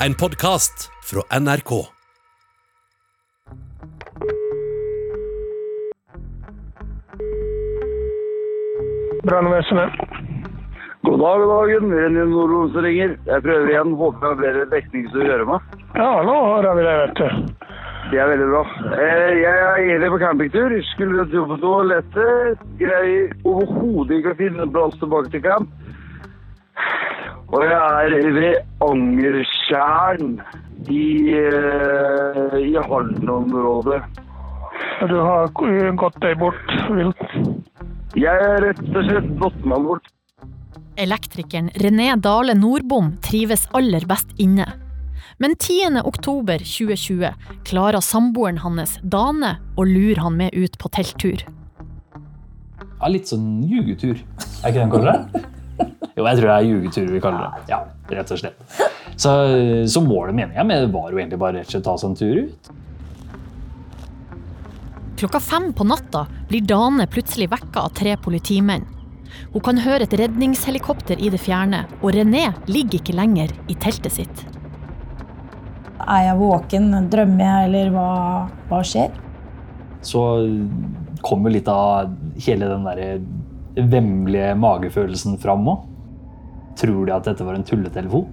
En podkast fra NRK. Brannvesenet. God dag, god dagen. Renny Nordlund som ringer. Jeg prøver igjen. Håper jeg har bedre dekning til å gjøre meg. Ja, nå hører vi deg, vet du. Det er veldig bra. Eh, Jeg er egentlig på campingtur. Skulle tur på toalettet. Greier overhodet ikke å finne plass tilbake til camp. Og jeg er ved Angertjern i, eh, i Halden-området. Du har gått deg bort vilt. Jeg er rett og slett gått meg bort. Elektrikeren René Dale Nordbom trives aller best inne. Men 10. oktober 2020 klarer samboeren hans, Dane, å lure han med ut på telttur. Ja, litt sånn ljugetur. Er ikke det kortere? Jo, jeg tror det er jugetur vi kaller det. Ja, rett og slett. Så, så målet meninga med det var jo egentlig bare rett og slett ta seg en tur ut. Klokka fem på natta blir Dane plutselig vekka av tre politimenn. Hun kan høre et redningshelikopter i det fjerne, og René ligger ikke lenger i teltet sitt. Er jeg våken? Drømmer jeg, eller hva, hva skjer? Så kommer litt av hele den der vemmelige magefølelsen fram òg. Tror de at dette var en tulletelefon?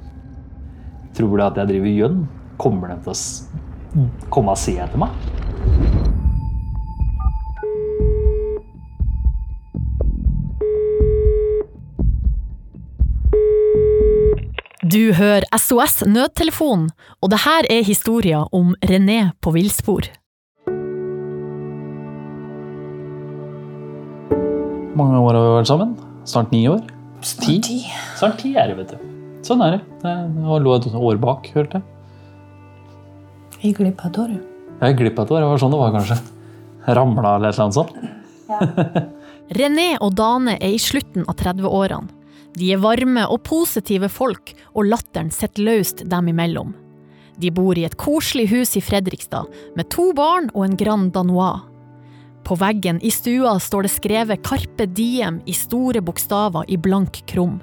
Tror de at jeg driver gjønn? Kommer de til å komme og se etter meg? Du hører SOS Nødtelefonen, og det her er historien om René på villspor. Mange år har vi vært sammen? Snart ni år? Ti? Ti. Snart ti er det, vet du. Sånn er det. Jeg lå et år bak, hørte jeg. Gikk glipp av et år. jo. Jeg gikk glipp av et år. Det var sånn det var, kanskje. Ramla eller et eller annet sånt. René og Dane er i slutten av 30-årene. De er varme og positive folk, og latteren sitter løst dem imellom. De bor i et koselig hus i Fredrikstad, med to barn og en Grand Danois. På veggen i stua står det skrevet Carpe Diem i store bokstaver i blank krum.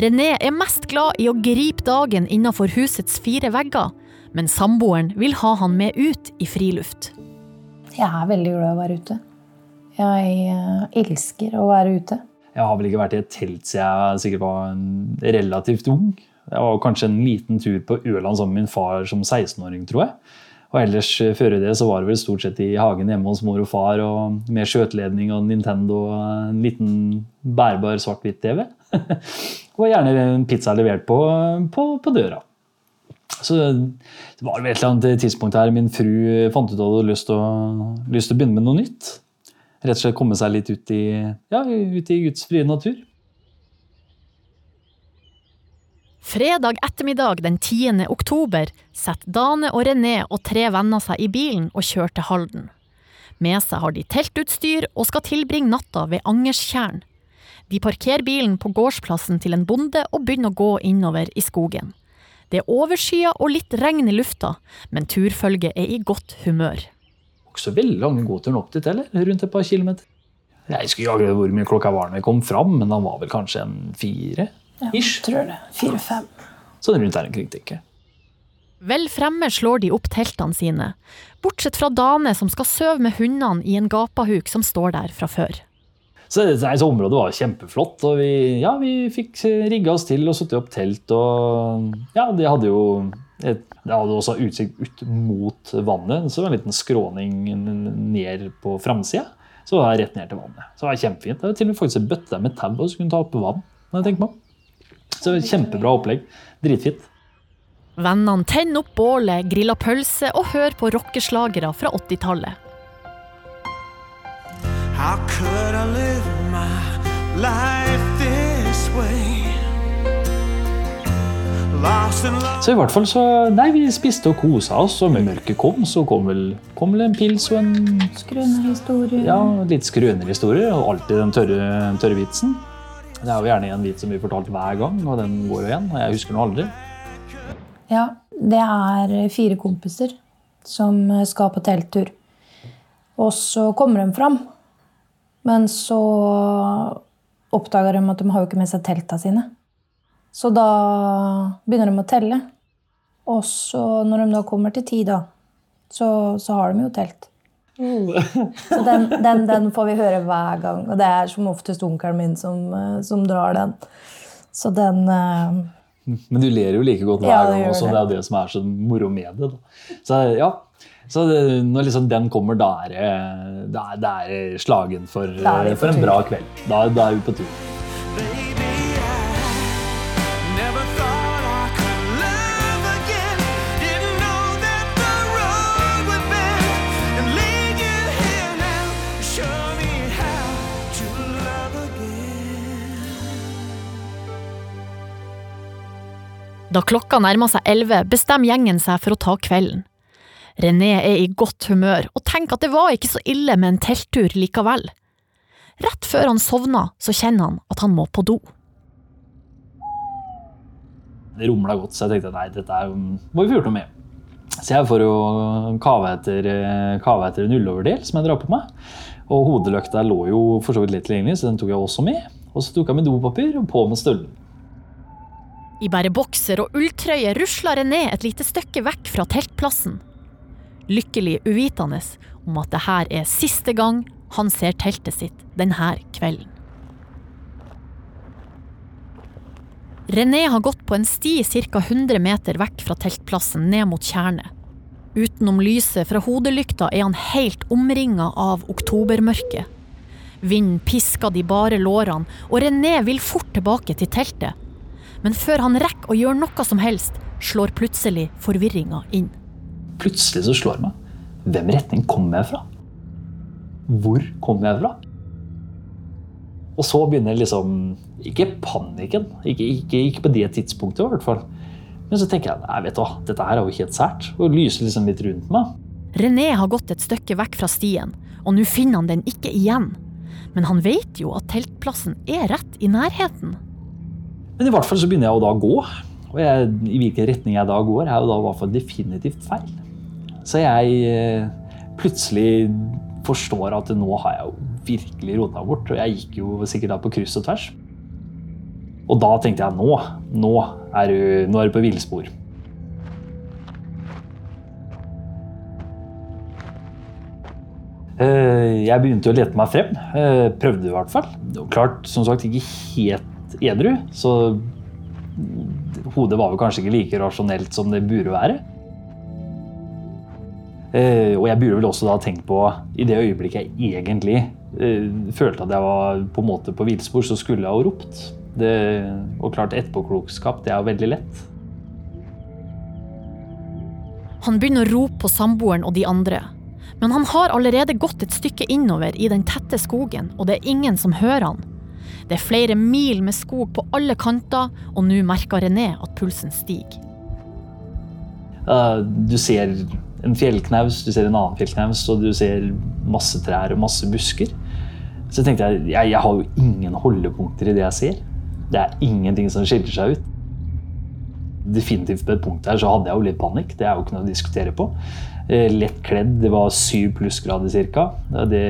René er mest glad i å gripe dagen innenfor husets fire vegger, men samboeren vil ha han med ut i friluft. Jeg er veldig glad i å være ute. Jeg eh, elsker å være ute. Jeg har vel ikke vært i et telt siden jeg sikkert var en relativt ung. Jeg var kanskje en liten tur på Ørland sammen med min far som 16-åring, tror jeg. Og ellers eh, før det så var det vel stort sett i hagen hjemme hos mor og far og med skjøteledning og Nintendo og en liten bærbar svart-hvitt-TV. og gjerne en pizza levert på, på, på døra. Så det var vel et eller annet tidspunkt her min fru fant ut at hun hadde lyst til å, lyst til å begynne med noe nytt. Rett og slett komme seg litt ut i, ja, ut i Guds frie natur. Fredag ettermiddag den 10. oktober setter Dane og René og tre venner seg i bilen og kjører til Halden. Med seg har de teltutstyr og skal tilbringe natta ved Angerstjern. De parkerer bilen på gårdsplassen til en bonde og begynner å gå innover i skogen. Det er overskya og litt regn i lufta, men turfølget er i godt humør. Ikke så veldig lange gåturen opp dit heller, rundt et par kilometer. Jeg skulle ikke hvor mye klokka var når vi kom fram, men han var vel kanskje en fire? Ish. Tror det. Fire-fem. Sånn rundt der omkring, tenker jeg. Vel fremme slår de opp teltene sine, bortsett fra Dane som skal sove med hundene i en gapahuk som står der fra før. Så det, det, så området var kjempeflott, og vi, ja, vi fikk rigga oss til og satt opp telt. Og ja, det hadde jo et, det hadde også utsikt ut mot vannet, så det var en liten skråning ned på framsida. Så var det rett ned til vannet. Så det var kjempefint. Det var til og med faktisk en bøtte med tau så kunne ta opp vann. når jeg tenker meg om. Så kjempebra opplegg. Dritfint. Vennene tenner opp bålet, griller pølse og hører på rockeslagere fra 80-tallet. How could I live my life this way? Lost in love. Så i hvert fall så Nei, vi spiste og kosa oss, og med mørket kom, så kom vel, kom vel en pils og en Skrønerhistorie. ja, litt skrønere historier, og alltid den tørre, tørre vitsen. Det er jo gjerne en vits som vi fortalte hver gang, og den går jo igjen. Og jeg husker den aldri. Ja, det er fire kompiser som skal på telttur. Og så kommer de fram. Men så oppdager de at de har jo ikke med seg telta sine. Så da begynner de å telle. Og så når de da kommer til ti, da, så, så har de jo telt. Så den, den, den får vi høre hver gang. Og det er som oftest onkelen min som, eh, som drar den. Så den uh... Men du ler jo like godt hver Ja, gang også. det. Det er jo det som er så moro med det. Da. Så ja, så det, når liksom den kommer, da er det, da er, det slagen for, for en bra kveld. Da, da er vi på tur. Da klokka nærmer seg elleve, bestemmer gjengen seg for å ta kvelden. René er i godt humør og tenker at det var ikke så ille med en telttur likevel. Rett før han sovner, så kjenner han at han må på do. Det rumla godt, så jeg tenkte nei, dette må vi få gjort noe med. Så jeg får jo kave etter, eh, kave etter en ulloverdel som jeg drar på meg. Og hodelykta lå jo for så vidt litt tilgjengelig, så den tok jeg også med. Og så tok jeg med dopapir og på med støvler. I bare bokser og ulltrøye rusler René et lite stykke vekk fra teltplassen. Lykkelig uvitende om at det her er siste gang han ser teltet sitt denne kvelden. René har gått på en sti ca. 100 meter vekk fra teltplassen ned mot tjernet. Utenom lyset fra hodelykta er han helt omringa av oktobermørket. Vinden pisker de bare lårene, og René vil fort tilbake til teltet. Men før han rekker å gjøre noe som helst, slår plutselig forvirringa inn. Plutselig så slår meg. Hvem retning kommer jeg fra? Hvor kommer jeg fra? Og så begynner liksom Ikke panikken. Ikke, ikke, ikke på det tidspunktet, i hvert fall. Men så tenker jeg nei, vet du hva, dette her er jo helt sært. Og lyser liksom litt rundt meg. René har gått et stykke vekk fra stien, og nå finner han den ikke igjen. Men han vet jo at teltplassen er rett i nærheten. Men i hvert fall så begynner jeg å da gå. Og jeg, i hvilken retning jeg da går, er jo da i hvert fall definitivt feil. Så jeg eh, plutselig forstår at nå har jeg jo virkelig rota bort. Og jeg gikk jo sikkert da på kryss og tvers. Og da tenkte jeg nå, nå er du, nå er du på villspor. Eh, Jeg begynte å lete meg frem. eh, Prøvde i hvert fall. Var klart, som sagt, ikke helt edru, så hodet var vel kanskje ikke like rasjonelt som det burde være. Eh, Og jeg burde vel også da tenkt på, i det øyeblikket jeg egentlig eh, følte at jeg var på en måte på villspor, så skulle jeg ha ropt. Det, og klart, etterpåklokskap, det er veldig lett. Han begynner å rope på samboeren og de andre. Men han har allerede gått et stykke innover i den tette skogen, og det er ingen som hører han. Det er flere mil med skog på alle kanter, og nå merker René at pulsen stiger. Uh, Du ser en fjellknaus, du ser en annen fjellknaus, og du ser masse trær og masse busker. Så tenkte jeg, jeg, jeg har jo ingen holdepunkter i det jeg ser. Det er ingenting som skiller seg ut. Definitivt på et punkt her så hadde jeg jo litt panikk. Det er jo ikke noe å diskutere på. Eh, Lett kledd, det var syv plussgrader ca. Det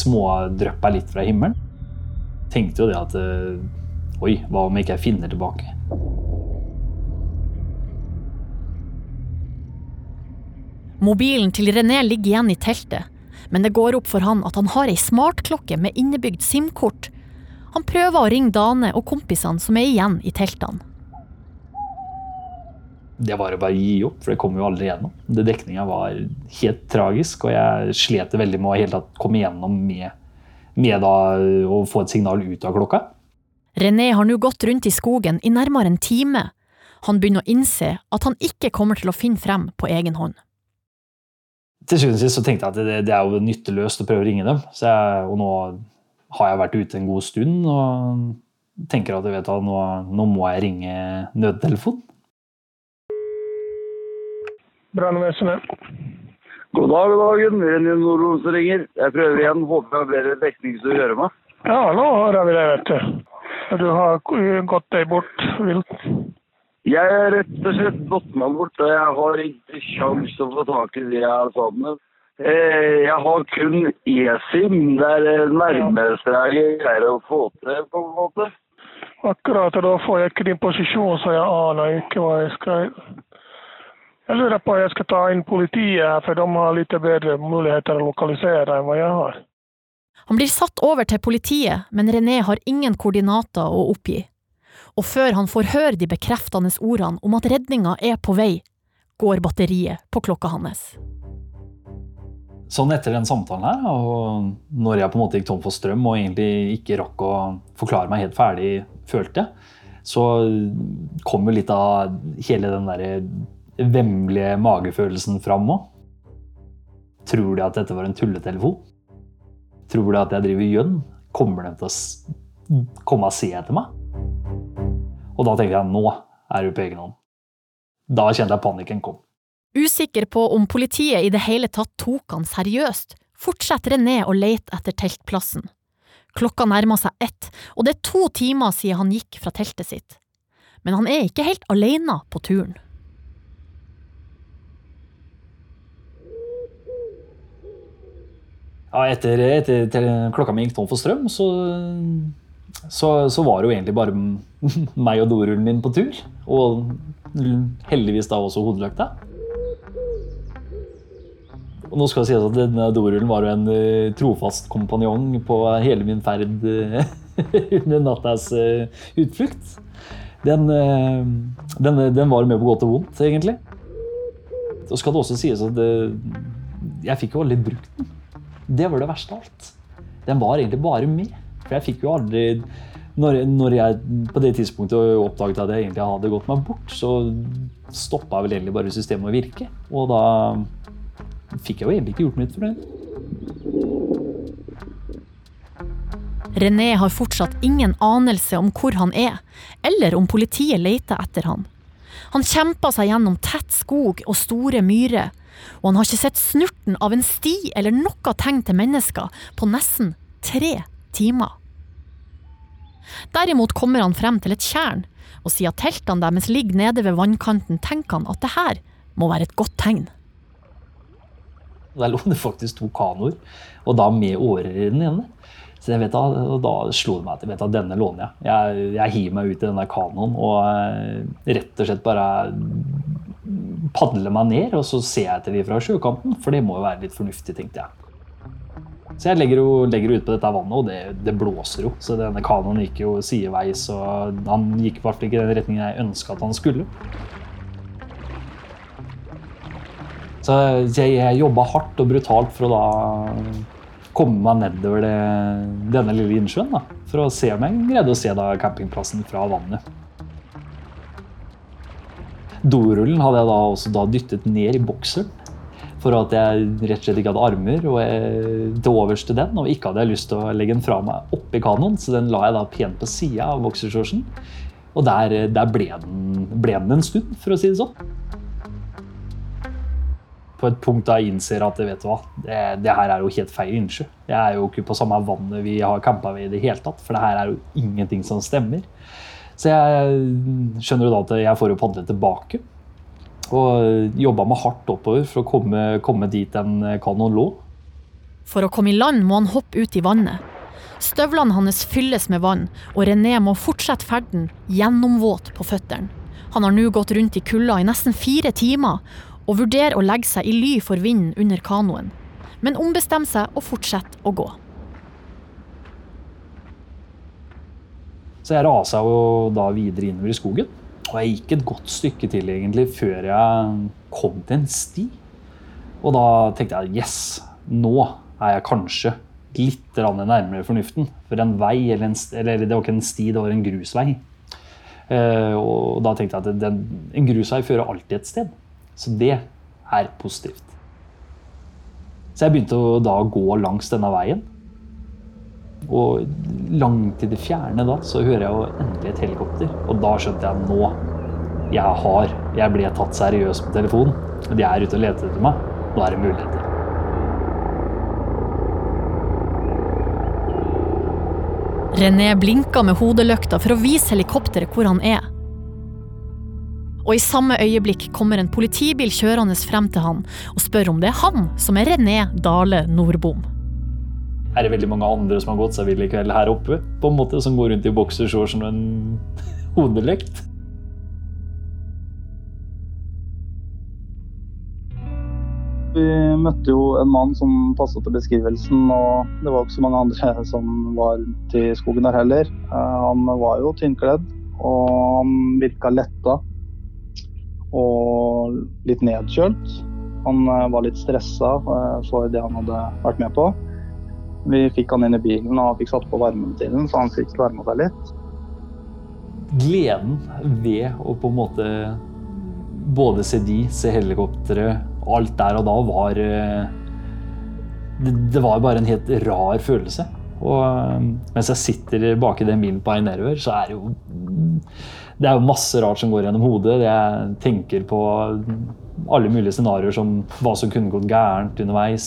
smådryppa litt fra himmelen. Tenkte jo det at eh, Oi, hva om ikke jeg finner tilbake? Mobilen til René ligger igjen i teltet, men det går opp for han at han har ei smartklokke med innebygd SIM-kort. Han prøver å ringe Dane og kompisene som er igjen i teltene. det var å bare gi opp, for det kom jo aldri gjennom. Dekninga var helt tragisk, og jeg slet veldig med å komme igjennom med, med da, å få et signal ut av klokka. René har nå gått rundt i skogen i nærmere en time. Han begynner å innse at han ikke kommer til å finne frem på egen hånd. Til syvende og sist så tenkte jeg at det, det er jo nytteløst å prøve å ringe dem. Så jeg, og nå har jeg vært ute en god stund og tenker at vet at nå, nå må jeg ringe nødtelefonen. Brannvesenet. God dag, god dagen. Renny Nordlund som ringer. Jeg prøver igjen. Håper jeg har bedre dekning så du hører meg. Ja, nå hører vi deg, vet du. Du har gått deg bort vilt. Jeg er rett og slett gått meg bort, og jeg har ikke til å få tak i det jeg har sammen med. Jeg har kun eSIM. Det er det nærmeste jeg greier å få til, på en måte. Akkurat, og da får jeg ikke din posisjon, så jeg aner ikke hva jeg skal Jeg lurer på om jeg skal ta inn politiet her, for de har litt bedre muligheter å lokalisere enn hva jeg har. Han blir satt over til politiet, men René har ingen koordinater å oppgi. Og før han får høre de bekreftende ordene om at redninga er på vei, går batteriet på klokka hans. Sånn etter den samtalen her, og når jeg på en måte gikk tom for strøm og egentlig ikke rakk å forklare meg helt ferdig, følte jeg, så kom jo litt av hele den derre vemmelige magefølelsen fram òg. Tror de at dette var en tulletelefon? Tror de at jeg driver gjønn? Kommer de til å komme og se etter meg? Og da tenkte jeg nå er du på egen hånd. Da kjente jeg panikken kom. Usikker på om politiet i det hele tatt tok han seriøst, fortsetter René å lete etter teltplassen. Klokka nærmer seg ett, og det er to timer siden han gikk fra teltet sitt. Men han er ikke helt alene på turen. Ja, etter, etter klokka mi gikk tom for strøm, så, så, så var det jo egentlig bare meg og dorullen min på tur. Og heldigvis da også hodelykta. Og nå skal det sies at denne dorullen var jo en eh, trofast kompanjong på hele min ferd eh, under nattas eh, utflukt. Den, den, den var med på godt og vondt, egentlig. Så skal det også sies at det, jeg fikk jo aldri brukt den. Det var det verste av alt. Den var egentlig bare med. For jeg fikk jo aldri når, når jeg på det tidspunktet oppdaget at jeg egentlig hadde gått meg bort, så stoppa vel egentlig bare systemet å virke. Og da fikk jeg jo egentlig ikke gjort mitt det. René har fortsatt ingen anelse om hvor han er, eller om politiet leter etter han. Han kjemper seg gjennom tett skog og store myrer, og han har ikke sett snurten av en sti eller noe tegn til mennesker på nesten tre timer. Derimot kommer han frem til et tjern, og siden teltene deres ligger nede ved vannkanten, tenker han at det her må være et godt tegn. Der lå det faktisk to kanoer, og da med årer i den ene. Så jeg vet da, og da slo det meg jeg vet at denne låner jeg. Jeg, jeg hiver meg ut i denne kanoen og eh, rett og slett bare padler meg ned, og så ser jeg etter de fra sjøkanten, for det må jo være litt fornuftig, tenkte jeg. Så jeg legger, jo, ut på dette vannet, og det, det blåser jo. Så denne kanoen gikk jo sideveis, og han gikk i hvert fall ikke i den retningen jeg ønska at han skulle. Så jeg, jeg jobba hardt og brutalt for å da komme meg nedover det, denne lille innsjøen. Da, for å se om jeg greide å se da campingplassen fra vannet. Dorullen hadde jeg da også da dyttet ned i bokseren. For at jeg rett og slett ikke hadde armer og jeg, til overs til den. Og ikke hadde jeg lyst til å legge den fra meg oppi kanoen, så den la jeg da pent på sida av boksershortsen. Og der, der ble, den, ble den en stund, for å si det sånn på et punkt da jeg innser at vet du hva, det, det her er jo helt feil innsjø. Jeg er jo ikke på samme vannet vi har campa ved i det hele tatt, for det her er jo ingenting som stemmer. Så jeg skjønner jo da at jeg får jo padle tilbake. Og jobba meg hardt oppover for å komme, komme dit den kanon lå. For å komme i land må han hoppe ut i vannet. Støvlene hans fylles med vann, og René må fortsette ferden gjennomvåt på føttene. Han har nå gått rundt i kulda i nesten fire timer, og vurderer å legge seg i ly for vinden under kanoen, men ombestemmer seg og fortsetter å gå. Så jeg rasa jo da videre innover i skogen. Og jeg gikk et godt stykke til egentlig før jeg kom til en sti. Og da tenkte jeg yes, nå er jeg kanskje litt nærmere fornuften. For en vei, eller, en, eller det var ikke en sti, det var en grusvei. Eh, og da tenkte jeg at den, en grusvei fører alltid et sted. Så det er positivt. Så jeg begynte å da gå langs denne veien. Og langt i det fjerne da, så hører jeg jo endelig et helikopter. Og da skjønte jeg nå jeg har, jeg ble tatt seriøst på telefonen. De er ute og leter etter meg. Nå er det muligheter. René blinker med hodelykta for å vise helikopteret hvor han er. Og i samme øyeblikk kommer en politibil kjørende frem til han og spør om det er han som er René Dale Nordbom. Er det veldig mange andre som har gått seg vill i kveld her oppe? På en måte Som går rundt i boksershorts og en hodelykt? Vi møtte jo en mann som passet til beskrivelsen, og det var ikke så mange andre som var rundt i skogen der heller. Eh, Han var jo tynnkledd, og han virka letta og litt nedkjølt. Han eh, var litt stressa eh, for det han hadde vært med på. Vi fikk han inn i bilen og fikk satt på varmen til den, så han fikk varma seg litt. gleden ved å på en måte både se de, se helikopteret, alt der og da var eh, det, var bare en helt rar følelse. Og eh, mens jeg sitter bak i den bilen på vei nedover, så er det jo Det er jo masse rart som går gjennom hodet. Jeg tenker på alle mulige scenarioer som hva som kunne gått gærent underveis.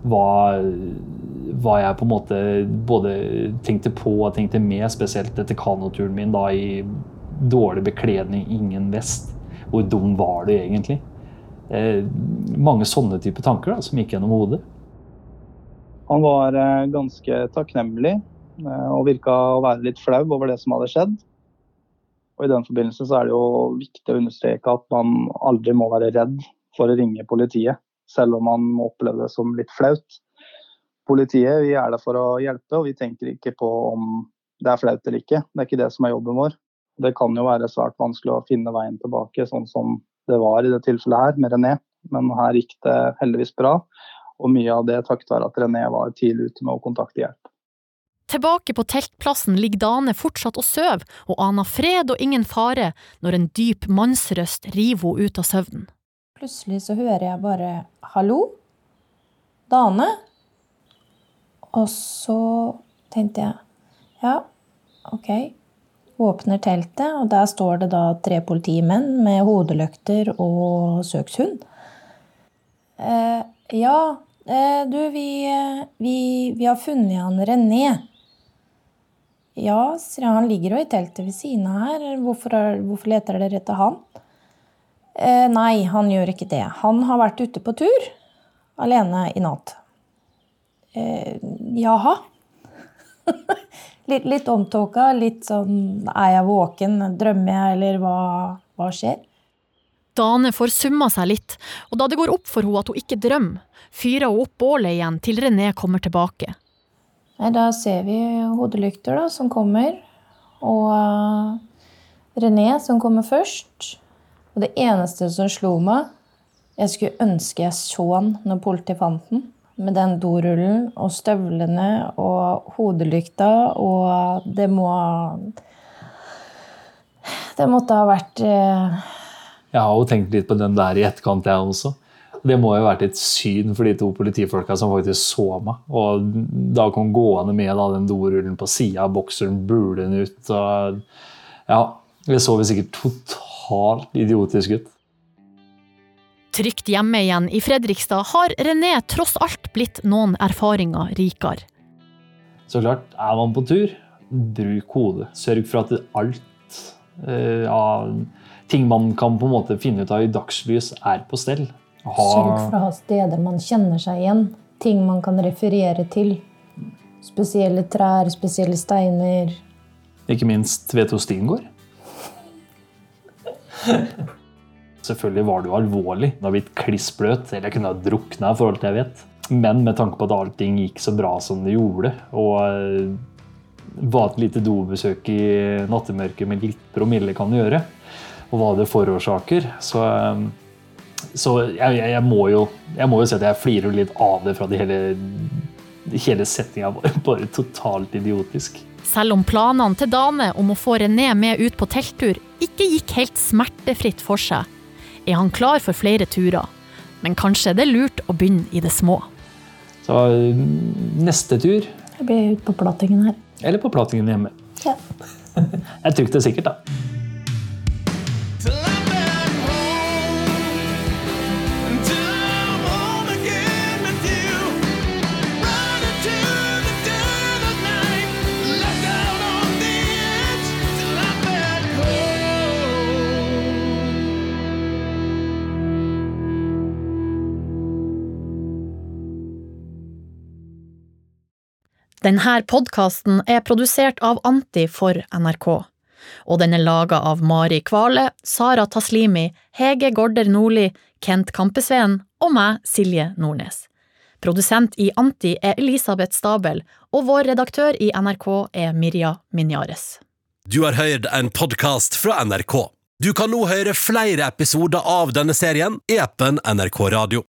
Hva, hva jeg på en måte både tenkte på og tenkte med, spesielt etter kanoturen min da i dårlig bekledning, ingen vest. Hvor dum var du egentlig? Eh, mange sånne type tanker da, som gikk gjennom hodet. Han var eh, ganske takknemlig eh, og virka å være litt flau over det som hadde skjedd. Og I den forbindelse så er det jo viktig å understreke at man aldri må være redd for å ringe politiet, selv om man må oppleve det som litt flaut. Politiet vi er der for å hjelpe, og vi tenker ikke på om det er flaut eller ikke. Det er ikke det som er jobben vår. Det kan jo være svært vanskelig å finne veien tilbake, sånn som det var i det tilfellet her med René. Men her gikk det heldigvis bra. Og mye av det takket være at René var tidlig ute med å kontakte hjelp. Tilbake på teltplassen ligger Dane fortsatt og sover, og aner fred og ingen fare når en dyp mannsrøst river henne ut av søvnen. Plutselig så hører jeg bare 'hallo'? Dane? Og så tenkte jeg ja, ok. Åpner teltet, og der står det da tre politimenn med hodelykter og søkshund. Eh, ja, eh, du, vi, vi, vi har funnet han René. Ja, sier jeg, han ligger jo i teltet ved siden av her. Hvorfor, hvorfor leter dere etter han? Eh, nei, han gjør ikke det. Han har vært ute på tur. Alene i natt. Eh, jaha. litt, litt omtåka, litt sånn Er jeg våken? Drømmer jeg, eller hva, hva skjer? Dane får summa seg litt, og da det går opp for henne at hun ikke drømmer, fyrer hun opp bålet igjen til René kommer tilbake. Nei, da ser vi hodelykter da, som kommer. Og eh, René som kommer først. Og det eneste som slo meg Jeg skulle ønske jeg så han når politiet fant den. Med den dorullen og støvlene og hodelykta, og det må Det måtte ha vært eh, Jeg har jo tenkt litt på den der i etterkant, jeg også. Det må jo ha vært et syn for de to politifolka som faktisk så meg. Og da kom gående med da, den dorullen på sida av bokseren, bulende ut. Og, ja, det så vi sikkert totalt idiotisk ut. Trygt hjemme igjen i Fredrikstad har René tross alt blitt noen erfaringer rikere. Så klart, er man på tur, bruk hodet. Sørg for at alt eh, av ting man kan på en måte finne ut av i dagslys, er på stell. Ha, Sørg for å ha steder man kjenner seg igjen. Ting man kan referere til. Spesielle trær, spesielle steiner. Ikke minst vet du hvor stien går. Selvfølgelig var det jo alvorlig. Du har blitt klissbløt, eller jeg kunne ha drukna for alt jeg vet. Men med tanke på at allting gikk så bra som det gjorde, og eh, hva et lite dobesøk i nattemørket med litt promille kan gjøre, og hva det forårsaker, så, eh, så jeg, jeg, må jo, jeg må jo si at jeg flirer litt av det fra det hele, hele settinga var bare totalt idiotisk. Selv om planene til Dane om å få René med ut på telttur ikke gikk helt smertefritt for seg, er han klar for flere turer. Men kanskje det er lurt å begynne i det små. Så neste tur, Jeg blir ute på platingen her. eller på platingen hjemme. Ja. Jeg trygt det sikkert, da. Denne podkasten er produsert av Anti for NRK. Og den er laga av Mari Kvale, Sara Taslimi, Hege Gorder Nordli, Kent Kampesveen og meg, Silje Nordnes. Produsent i Anti er Elisabeth Stabel, og vår redaktør i NRK er Mirja Minjares. Du har hørt en podkast fra NRK. Du kan nå høre flere episoder av denne serien i appen NRK Radio.